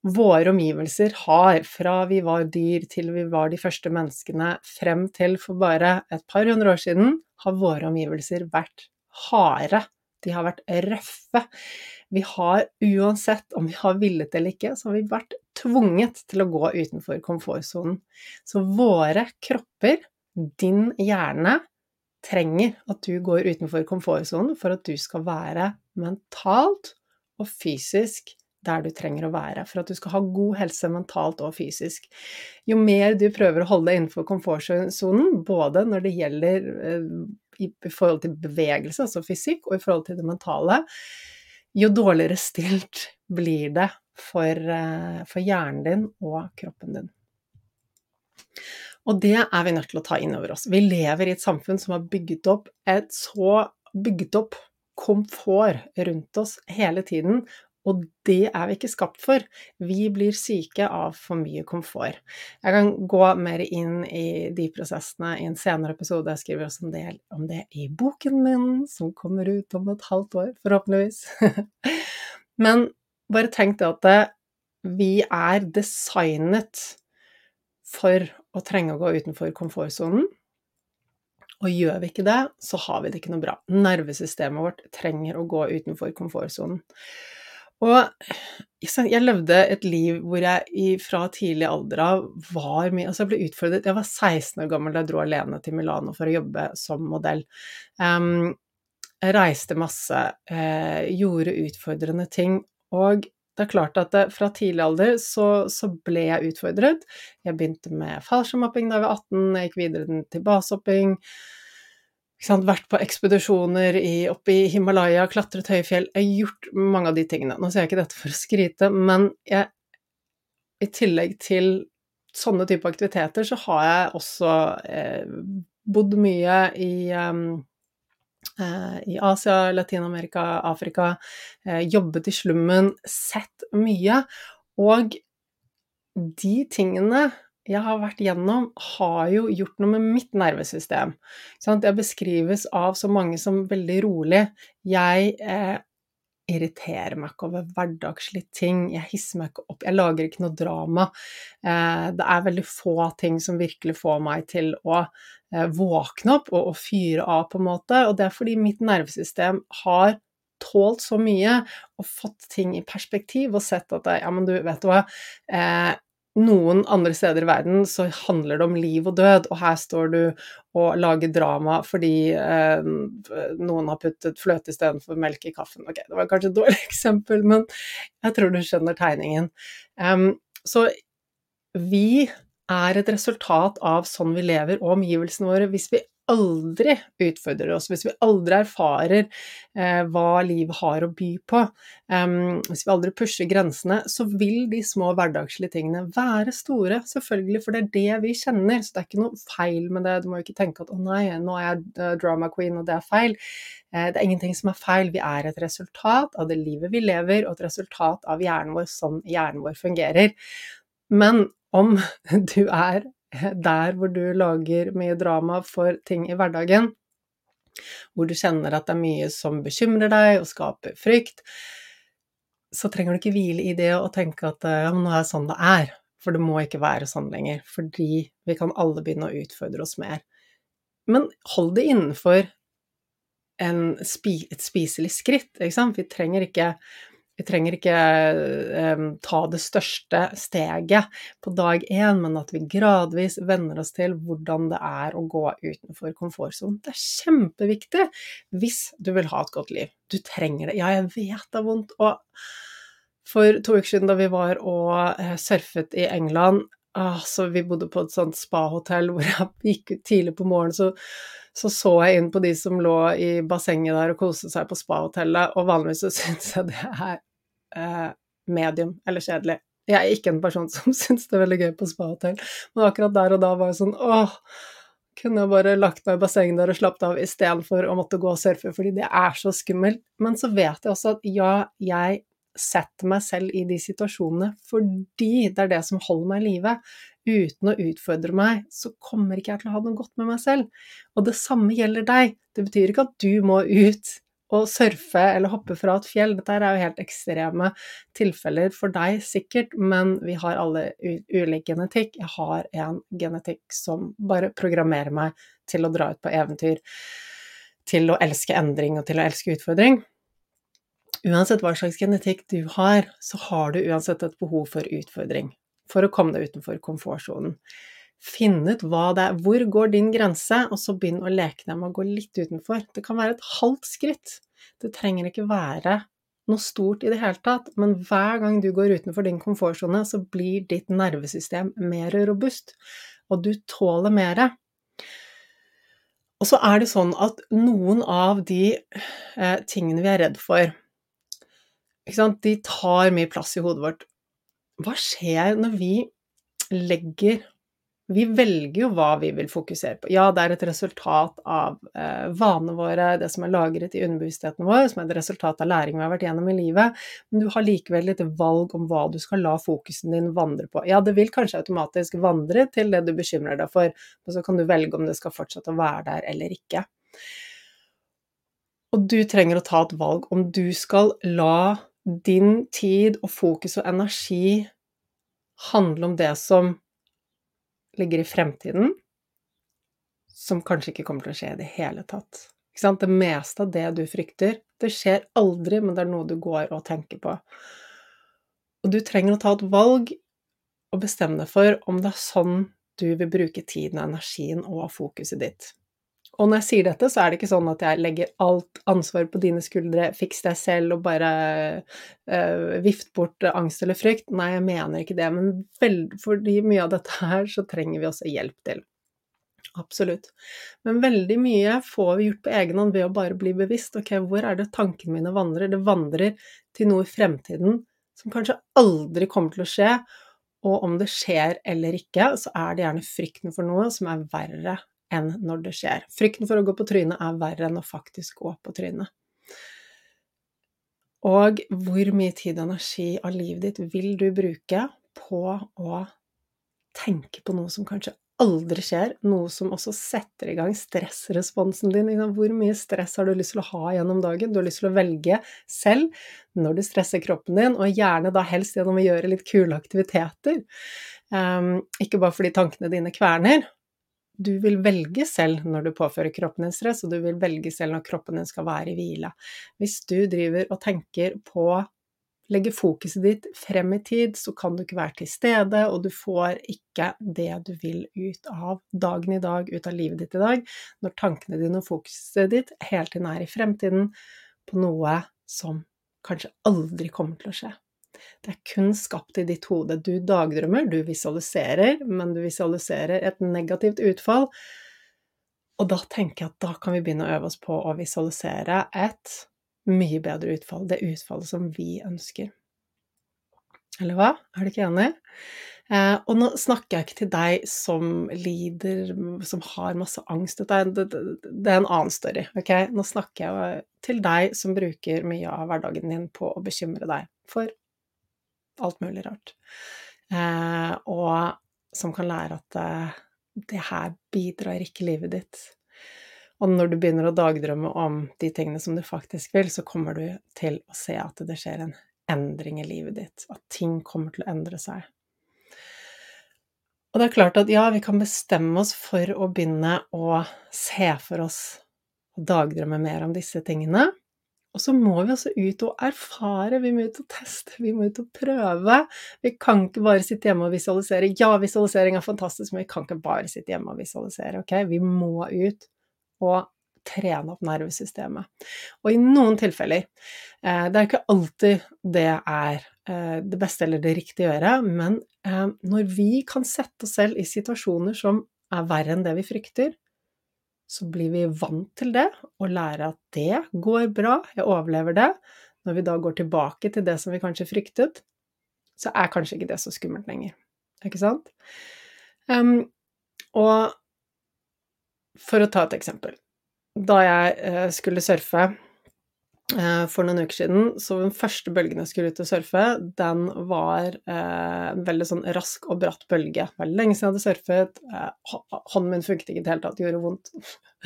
Våre omgivelser har, fra vi var dyr til vi var de første menneskene, frem til for bare et par hundre år siden, har våre omgivelser vært harde. De har vært røffe. Vi har, uansett om vi har villet eller ikke, så har vi vært tvunget til å gå utenfor komfortsonen. Så våre kropper, din hjerne, trenger at du går utenfor komfortsonen for at du skal være mentalt og fysisk der du trenger å være, for at du skal ha god helse mentalt og fysisk. Jo mer du prøver å holde deg innenfor komfortsonen, både når det gjelder eh, i forhold til bevegelse, altså fysikk, og i forhold til det mentale, jo dårligere stilt blir det for, eh, for, hjernen din og kroppen din. Og det er vi nødt til å ta inn over oss. Vi lever i et samfunn som har bygget opp et så bygget opp komfort rundt oss hele tiden, og det er vi ikke skapt for. Vi blir syke av for mye komfort. Jeg kan gå mer inn i de prosessene i en senere episode. Jeg skriver også en del om det i boken min, som kommer ut om et halvt år, forhåpentligvis. [LAUGHS] Men bare tenk det at vi er designet for å trenge å gå utenfor komfortsonen. Og gjør vi ikke det, så har vi det ikke noe bra. Nervesystemet vårt trenger å gå utenfor komfortsonen. Og jeg levde et liv hvor jeg fra tidlig alder av var mye Altså, jeg ble utfordret Jeg var 16 år gammel da jeg dro alene til Milano for å jobbe som modell. Um, jeg reiste masse, eh, gjorde utfordrende ting, og det er klart at det, fra tidlig alder så, så, ble jeg utfordret. Jeg begynte med fallskjermhopping da jeg var 18, jeg gikk videre til basehopping vært på ekspedisjoner oppe i Himalaya, klatret høye fjell Jeg har gjort mange av de tingene. Nå sier jeg ikke dette for å skryte, men jeg, i tillegg til sånne type aktiviteter, så har jeg også eh, bodd mye i, um, eh, i Asia, Latin-Amerika, Afrika. Eh, jobbet i slummen, sett mye. Og de tingene jeg har vært gjennom, har jo gjort noe med mitt nervesystem. Jeg beskrives av så mange som veldig rolig. Jeg eh, irriterer meg ikke over hverdagslige ting. Jeg hisser meg ikke opp. Jeg lager ikke noe drama. Eh, det er veldig få ting som virkelig får meg til å eh, våkne opp og, fyre av, på en måte. Og det er fordi mitt nervesystem har tålt så mye og fått ting i perspektiv og sett at ja, men du, vet du hva eh, noen andre steder i verden så handler det om liv og død, og her står du og lager drama fordi eh, noen har puttet fløte istedenfor melk i kaffen. Ok, det var kanskje et dårlig [LAUGHS] eksempel, men jeg tror du skjønner tegningen. Um, så vi er et resultat av sånn vi lever og omgivelsene våre. Hvis vi aldri utfordrer oss, hvis vi aldri erfarer eh, hva livet har å by på, um, hvis vi aldri pusher grensene, så vil de små hverdagslige tingene være store, selvfølgelig, for det er det vi kjenner. Så det er ikke noe feil med det. Du må jo ikke tenke at å nei, nå er jeg uh, drama queen, og det er feil. Eh, det er ingenting som er feil. Vi er et resultat av det livet vi lever, og et resultat av hjernen vår sånn hjernen vår fungerer. Men om [LAUGHS] du er [LAUGHS] der hvor du lager mye drama for ting i hverdagen, hvor du kjenner at det er mye som bekymrer deg og skaper frykt, så trenger du ikke hvile i det og tenke at ja, men nå er det sånn det er. For det må ikke være sånn lenger, fordi vi kan alle begynne å utfordre oss mer. Men hold det innenfor en, et spiselig skritt, ikke sant. Vi trenger ikke vi trenger ikke um, ta det største steget på dag én, men at vi gradvis venner oss til hvordan det er å gå utenfor komfortsonen. Det er kjempeviktig hvis du vil ha et godt liv. Du trenger det. Ja, jeg vet det er vondt. Og for to uker siden da vi var og uh, surfet i England, uh, så vi bodde på et sånt spahotell hvor jeg [LAUGHS] gikk ut tidlig på morgenen, så så så jeg inn på de som lå i bassenget der og koste seg på spahotellet, og vanligvis så [LAUGHS] syns jeg det er eh, medium eller kjedelig. Jeg er ikke en person [LAUGHS] som syns det er veldig gøy på spahotell, men akkurat der og da var jeg sånn åh, kunne jeg bare lagt meg i bassenget der og slappet av istedenfor å måtte gå og surfe, fordi det er så skummelt. Men så vet jeg også at ja, jeg setter meg selv i de situasjonene fordi det er det som holder meg i live. Uten å utfordre meg, så kommer ikke jeg til å ha noe godt med meg selv. Og det samme gjelder deg. Det betyr ikke at du må ut å surfe eller hoppe fra et fjell, dette er jo helt ekstreme tilfeller for deg sikkert, men vi har alle ulik genetikk. Jeg har en genetikk som bare programmerer meg til å dra ut på eventyr, til å elske endring og til å elske utfordring. Uansett hva slags genetikk du har, så har du uansett et behov for utfordring, for å komme deg utenfor komfortsonen. Finn ut hva det er, hvor går din grense, og så begynn å leke deg med å gå litt utenfor. Det kan være et halvt skritt. Det trenger ikke være noe stort i det hele tatt, men hver gang du går utenfor din komfortsone, så blir ditt nervesystem mer robust, og du tåler mer. Og så er det sånn at noen av de eh, tingene vi er redd for, de tar mye plass i hodet vårt. Hva skjer når vi legger vi velger jo hva vi vil fokusere på. Ja, det er et resultat av eh, vanene våre, det som er lagret i underbevisstheten vår, som er et resultat av læring vi har vært gjennom i livet, men du har likevel et valg om hva du skal la fokusen din vandre på. Ja, det vil kanskje automatisk vandre til det du bekymrer deg for, og så kan du velge om det skal fortsette å være der eller ikke. Og du trenger å ta et valg om du skal la din tid og fokus og energi handle om det som ligger i fremtiden, som kanskje ikke kommer til å skje i det hele tatt. Det meste av det du frykter, det skjer aldri, men det er noe du går og tenker på. Og du trenger å ta et valg og bestemme deg for om det er sånn du vil bruke tiden, energien og fokuset ditt. Og når jeg sier dette, så er det ikke sånn at jeg legger alt ansvar på dine skuldre, fiks deg selv og bare uh, vift bort angst eller frykt. Nei, jeg mener ikke det, men fordi mye av dette her, så trenger vi også hjelp til. Absolutt. Men veldig mye får vi gjort på egen hånd ved å bare bli bevisst. Ok, hvor er det tankene mine vandrer? Det vandrer til noe i fremtiden som kanskje aldri kommer til å skje. Og om det skjer eller ikke, så er det gjerne frykten for noe som er verre enn når det skjer. Frykten for å gå på trynet er verre enn å faktisk gå på trynet. Og hvor mye tid og energi av livet ditt vil du bruke på å tenke på noe som kanskje aldri skjer, noe som også setter i gang stressresponsen din. Hvor mye stress har du lyst til å ha gjennom dagen? Du har lyst til å velge selv når du stresser kroppen din, og gjerne da helst gjennom å gjøre litt kule aktiviteter. Um, ikke bare fordi tankene dine kverner, du vil velge selv når du påfører kroppen din stress, og du vil velge selv når kroppen din skal være i hvile. Hvis du driver og tenker på å legge fokuset ditt frem i tid, så kan du ikke være til stede, og du får ikke det du vil ut av dagen i dag, ut av livet ditt i dag, når tankene dine og fokuset ditt hele tiden er i fremtiden på noe som kanskje aldri kommer til å skje. Det er kun skapt i ditt hode. Du dagdrømmer, du visualiserer, men du visualiserer et negativt utfall. Og da tenker jeg at da kan vi begynne å øve oss på å visualisere et mye bedre utfall. Det utfallet som vi ønsker. Eller hva? Er du ikke enig? Eh, og nå snakker jeg ikke til deg som lider, som har masse angst. Dette er, det, det er en annen story. ok? Nå snakker jeg til deg som bruker mye av hverdagen din på å bekymre deg for alt mulig rart. Eh, og som kan lære at eh, det her bidrar ikke livet ditt. Og når du begynner å dagdrømme om de tingene som du faktisk vil, så kommer du til å se at det skjer en endring i livet ditt, at ting kommer til å endre seg. Og det er klart at ja, vi kan bestemme oss for å begynne å se for oss og dagdrømme mer om disse tingene, og så må vi også ut og erfare, vi må ut og teste, vi må ut og prøve. Vi kan ikke bare sitte hjemme og visualisere. Ja, visualisering er fantastisk, men vi kan ikke bare sitte hjemme og visualisere, ok? Vi må ut og trene opp nervesystemet. Og i noen tilfeller eh, Det er ikke alltid det er eh, det beste eller det riktige å gjøre, men eh, når vi kan sette oss selv i situasjoner som er verre enn det vi frykter, så blir vi vant til det og lærer at det går bra, jeg overlever det. Når vi da går tilbake til det som vi kanskje fryktet, så er kanskje ikke det så skummelt lenger. Ikke sant? Um, og for å ta et eksempel. Da jeg uh, skulle surfe Eh, for noen uker siden. Så den første bølgen jeg skulle ut og surfe, den var eh, en veldig sånn rask og bratt bølge. Veldig lenge siden jeg hadde surfet. Eh, hånden min funket ikke i det hele tatt, det gjorde vondt.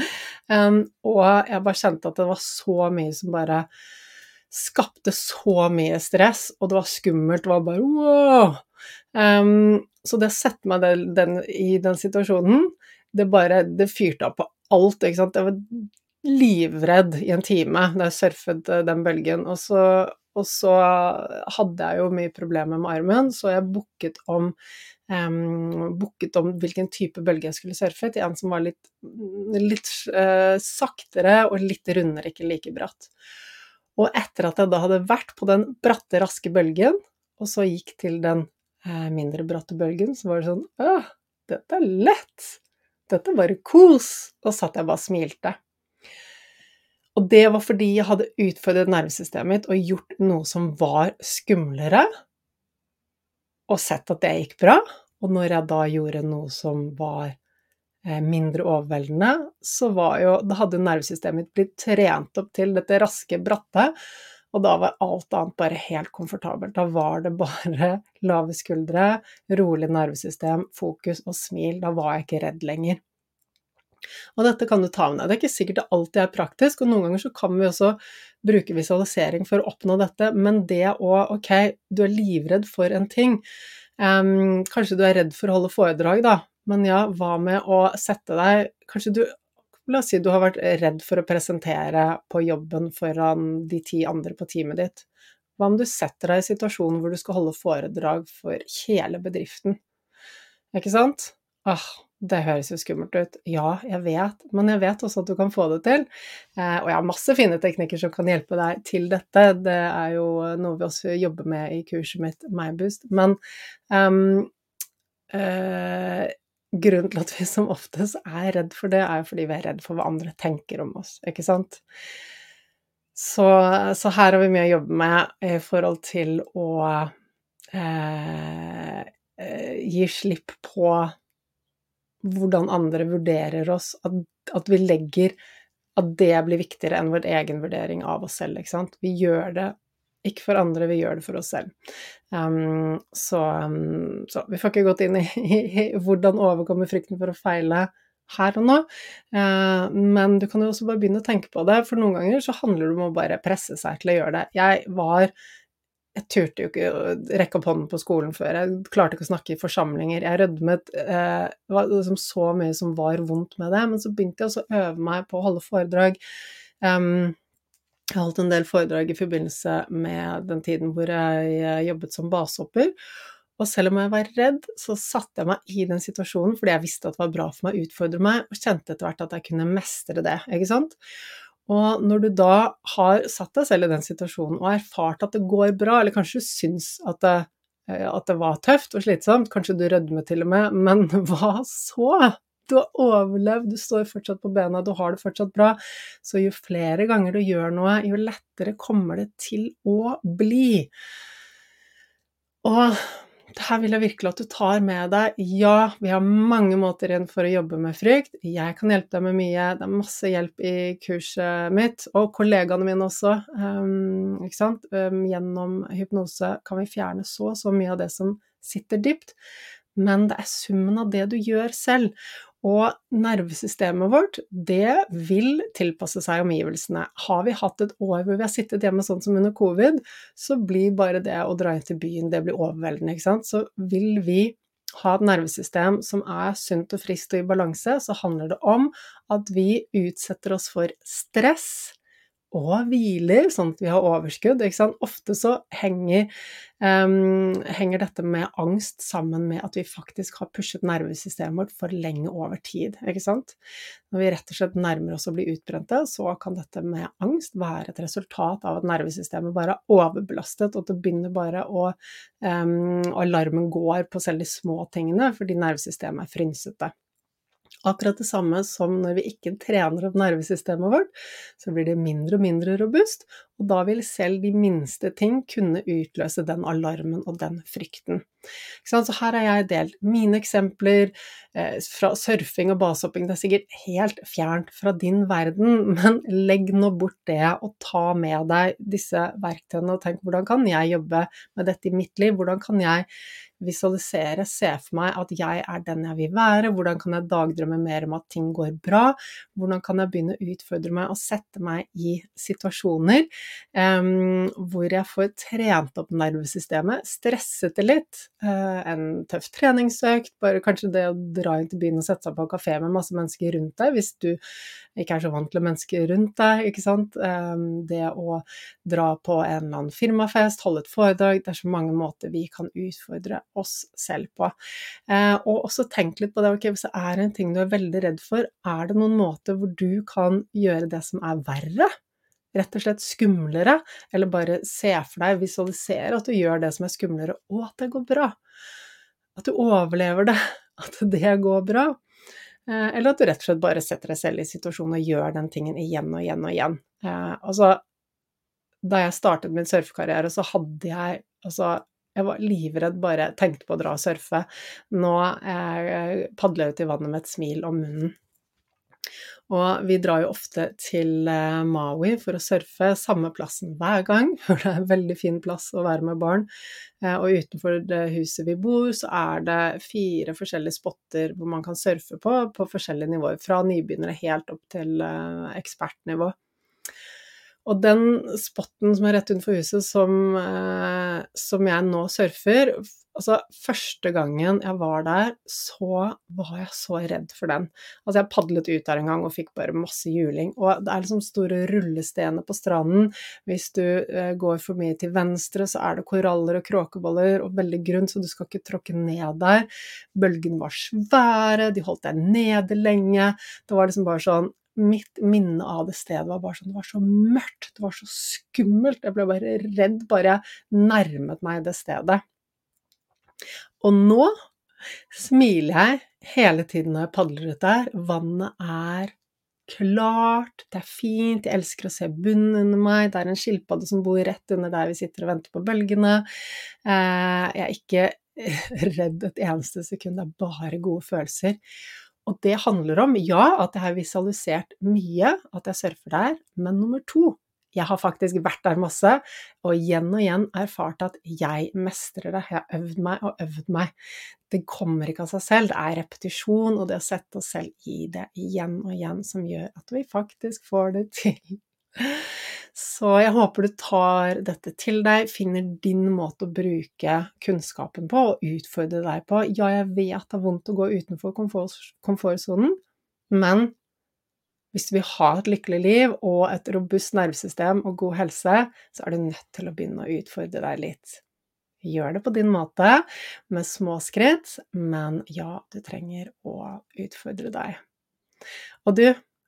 [LAUGHS] um, og jeg bare kjente at det var så mye som bare skapte så mye stress, og det var skummelt. Det var bare wow! Um, så det å sette meg den, den, i den situasjonen, det bare Det fyrte av på alt, ikke sant. Det var livredd i en time da jeg surfet eh, den bølgen. Og så, og så hadde jeg jo mye problemer med armen, så jeg booket om, um, booket om hvilken type bølge jeg skulle surfe, til en som var litt, litt uh, saktere og litt rundere, ikke like bratt. Og etter at jeg da hadde vært på den bratte, raske bølgen, og så gikk til den uh, mindre bratte bølgen, så var det sånn Åh, dette er lett! Dette er bare kos! Og satt jeg bare og smilte. Og det var fordi jeg hadde utfordret nervesystemet mitt og gjort noe som var skumlere, og sett at det gikk bra. Og når jeg da gjorde noe som var eh, mindre overveldende, så var jo Da hadde nervesystemet mitt blitt trent opp til dette raske, bratte, og da var alt annet bare helt komfortabelt. Da var det bare lave skuldre, rolig nervesystem, fokus og smil. Da var jeg ikke redd lenger. Og dette kan du ta med deg. Det er ikke sikkert det alltid er praktisk, og noen ganger så kan vi også bruke visualisering for å oppnå dette, men det å Ok, du er livredd for en ting. Um, kanskje du er redd for å holde foredrag, da, Men ja, hva med å sette deg Kanskje du La oss si du har vært redd for å presentere på jobben foran de ti andre på teamet ditt. Hva om du setter deg i situasjonen hvor du skal holde foredrag for hele bedriften? Ikke sant? Ah, det høres jo skummelt ut. Ja, jeg vet, men jeg vet også at du kan få det til. Eh, og jeg har masse fine teknikker som kan hjelpe deg til dette. Det er jo noe vi også jobber med i kurset mitt Mindboost. Men um, uh, grunnen til at vi som oftest er redd for det, er jo fordi vi er redd for hva andre tenker om oss, ikke sant? Så, så her har vi mye å jobbe med i forhold til å uh, gi slipp på hvordan andre vurderer oss, at, at, vi legger At det blir viktigere enn vår egen vurdering av oss selv, ikke sant. Vi gjør det ikke for andre, vi gjør det for oss selv. Um, så, um, så, vi får ikke gått inn i, i, i, hvordan overkomme frykten for å feile her og nå, uh, men du kan jo også bare begynne å tenke på det, for noen ganger så handler det om å bare presse seg til å gjøre det. Jeg var jeg turte jo ikke å rekke opp hånden på skolen før. Jeg klarte ikke å snakke i forsamlinger. Jeg rødmet. Eh, det var liksom så mye som var vondt med det. Men så begynte jeg også å øve meg på å holde foredrag. Um, jeg holdt en del foredrag i forbindelse med den tiden hvor jeg eh, jobbet som basehopper. Og selv om jeg var redd, så satte jeg meg i den situasjonen fordi jeg visste at det var bra for meg å utfordre meg, og kjente etter hvert at jeg kunne mestre det, ikke sant. Og når du da har satt deg selv i den situasjonen og erfart at det går bra, eller kanskje du syns at det, eh, at det var tøft og slitsomt, kanskje du rødmer til og med, men [LAUGHS] hva så? Du har overlevd, du står fortsatt på bena, du har det fortsatt bra. Så jo flere ganger du gjør noe, jo lettere kommer det til å bli. Og det her vil jeg virkelig at du tar med deg. Ja, vi har mange måter igjen for å jobbe med frykt. Jeg kan hjelpe deg med mye. Det er masse hjelp i kurset mitt, og kollegaene mine også. Um, ikke sant? Um, gjennom hypnose kan vi fjerne så så mye av det som sitter dypt. Men det er summen av det du gjør selv. Og nervesystemet vårt, det vil tilpasse seg omgivelsene. Har vi hatt et år hvor vi har sittet hjemme sånn som under covid, så blir bare det å dra inn til byen, det blir overveldende, ikke sant. Så vil vi ha et nervesystem som er sunt og friskt og i balanse, så handler det om at vi utsetter oss for stress, og hviler, sånn at vi har overskudd. Ofte så henger, um, henger, dette med angst sammen med at vi faktisk har pushet nervesystemet vårt for lenge over tid. Når vi rett og slett nærmer oss å bli utbrente, så kan dette med angst være et resultat av at nervesystemet bare er overbelastet, og at det begynner bare å um, Alarmen går på selv de små tingene fordi nervesystemet er frynsete. Akkurat det samme som når vi ikke trener opp nervesystemet vårt, så blir det mindre og mindre robust, og da vil selv de minste ting kunne utløse den alarmen og den frykten. Så her har jeg delt mine eksempler eh, fra surfing og basehopping. Det er sikkert helt fjernt fra din verden, [LAUGHS] men legg nå bort det og ta med deg disse verktøyene og tenk hvordan kan jeg jobbe med dette i mitt liv? Hvordan kan jeg visualisere, se for meg at jeg er den jeg vil være, hvordan kan jeg dagdrømme mer om at ting går bra, hvordan kan jeg begynne å utfordre meg og sette meg i situasjoner hvor jeg får trent opp nervesystemet, stresset det litt, uh, en tøff treningsøkt, bare kanskje det å dra inn til byen og sette seg på en kafé med masse mennesker rundt deg, hvis du ikke er så vant til mennesker rundt deg, ikke sant, det å dra på en eller annen firmafest, holde et foredrag, det er så mange måter vi kan utfordre oss selv på. Eh, og også tenk litt på det, ok, hvis det er en ting du er veldig redd for, er det noen måter hvor du kan gjøre det som er verre? Rett og slett skumlere, eller bare se for deg, visualisere at du gjør det som er skumlere, og at det går bra. At du overlever det, [LAUGHS] at det går bra. Eh, eller at du rett og slett bare setter deg selv i situasjonen og gjør den tingen igjen og igjen og igjen. Eh, altså, da jeg startet min surfekarriere, så hadde jeg altså jeg var livredd, bare tenkte på å dra og surfe. Nå eh, padler jeg ut i vannet med et smil om munnen. Og vi drar jo ofte til eh, Maui for å surfe, samme plassen hver gang, [LAUGHS] for det er en veldig fin plass å være med barn. Eh, og utenfor det huset vi bor, så er det fire forskjellige spotter hvor man kan surfe på, på forskjellige nivåer. Fra nybegynnere helt opp til eh, ekspertnivå. Og den spotten som er rett utenfor huset som, som jeg nå surfer Altså, første gangen jeg var der, så var jeg så redd for den. Altså, jeg padlet ut der en gang og fikk bare masse juling. Og det er liksom store rullestener på stranden. Hvis du eh, går for mye til venstre, så er det koraller og kråkeboller og veldig grunt, så du skal ikke tråkke ned der. Bølgene var svære, de holdt deg nede lenge. Det var liksom bare sånn mitt minne av det stedet var bare sånn Det var så mørkt, det var så skummelt. Jeg ble bare redd bare jeg nærmet meg det stedet. Og nå smiler jeg hele tiden når jeg padler ut der. Vannet er klart, det er fint, jeg elsker å se bunnen under meg, det er en skilpadde som bor rett under der vi sitter og venter på bølgene. Eh, jeg er ikke [LAUGHS] redd et eneste sekund, det er bare gode følelser. Og det handler om, ja, at jeg har visualisert mye, at jeg surfer der, men nummer to, jeg har faktisk vært der masse, og igjen og igjen erfart at jeg mestrer det. Jeg har øvd meg og øvd meg. Det kommer ikke av seg selv, det er repetisjon og det å sette oss selv i det igjen og igjen som gjør at vi faktisk får det til. Så jeg håper du tar dette til deg, finner din måte å bruke kunnskapen på og utfordre deg på. Ja, jeg vet det er vondt å gå utenfor komfortsonen, men hvis du vil ha et lykkelig liv og et robust nervesystem og god helse, så er du nødt til å begynne å utfordre deg litt. Gjør det på din måte, med små skritt, men ja, du trenger å utfordre deg. Og du,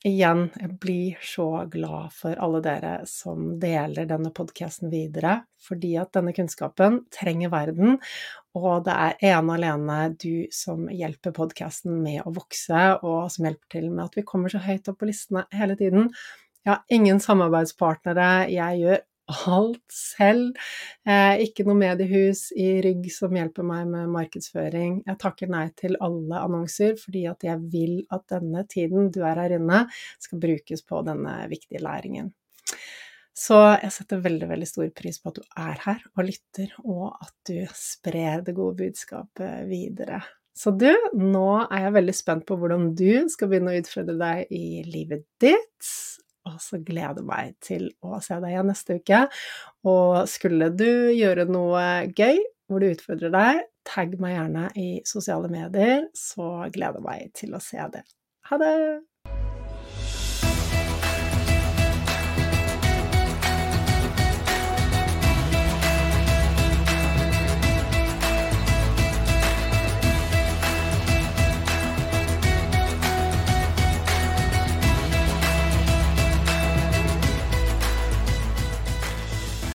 igjen, jeg blir så glad for alle dere som deler denne podkasten videre, fordi at denne kunnskapen trenger verden, og det er ene og alene du som hjelper podkasten med å vokse, og som hjelper til med at vi kommer så høyt opp på listene hele tiden. Jeg har ingen samarbeidspartnere, jeg gjør alt selv. Eh, ikke noe mediehus i rygg som hjelper meg med markedsføring. Jeg takker nei til alle annonser fordi at jeg vil at denne tiden du er her inne, skal brukes på denne viktige læringen. Så jeg setter veldig, veldig stor pris på at du er her og lytter, og at du sprer det gode budskapet videre. Så du, nå er jeg veldig spent på hvordan du skal begynne å utfordre deg i livet ditt. Og så gleder jeg meg til å se deg igjen neste uke. Og skulle du gjøre noe gøy hvor du utfordrer deg, tagg meg gjerne i sosiale medier, så gleder jeg meg til å se det. Ha det!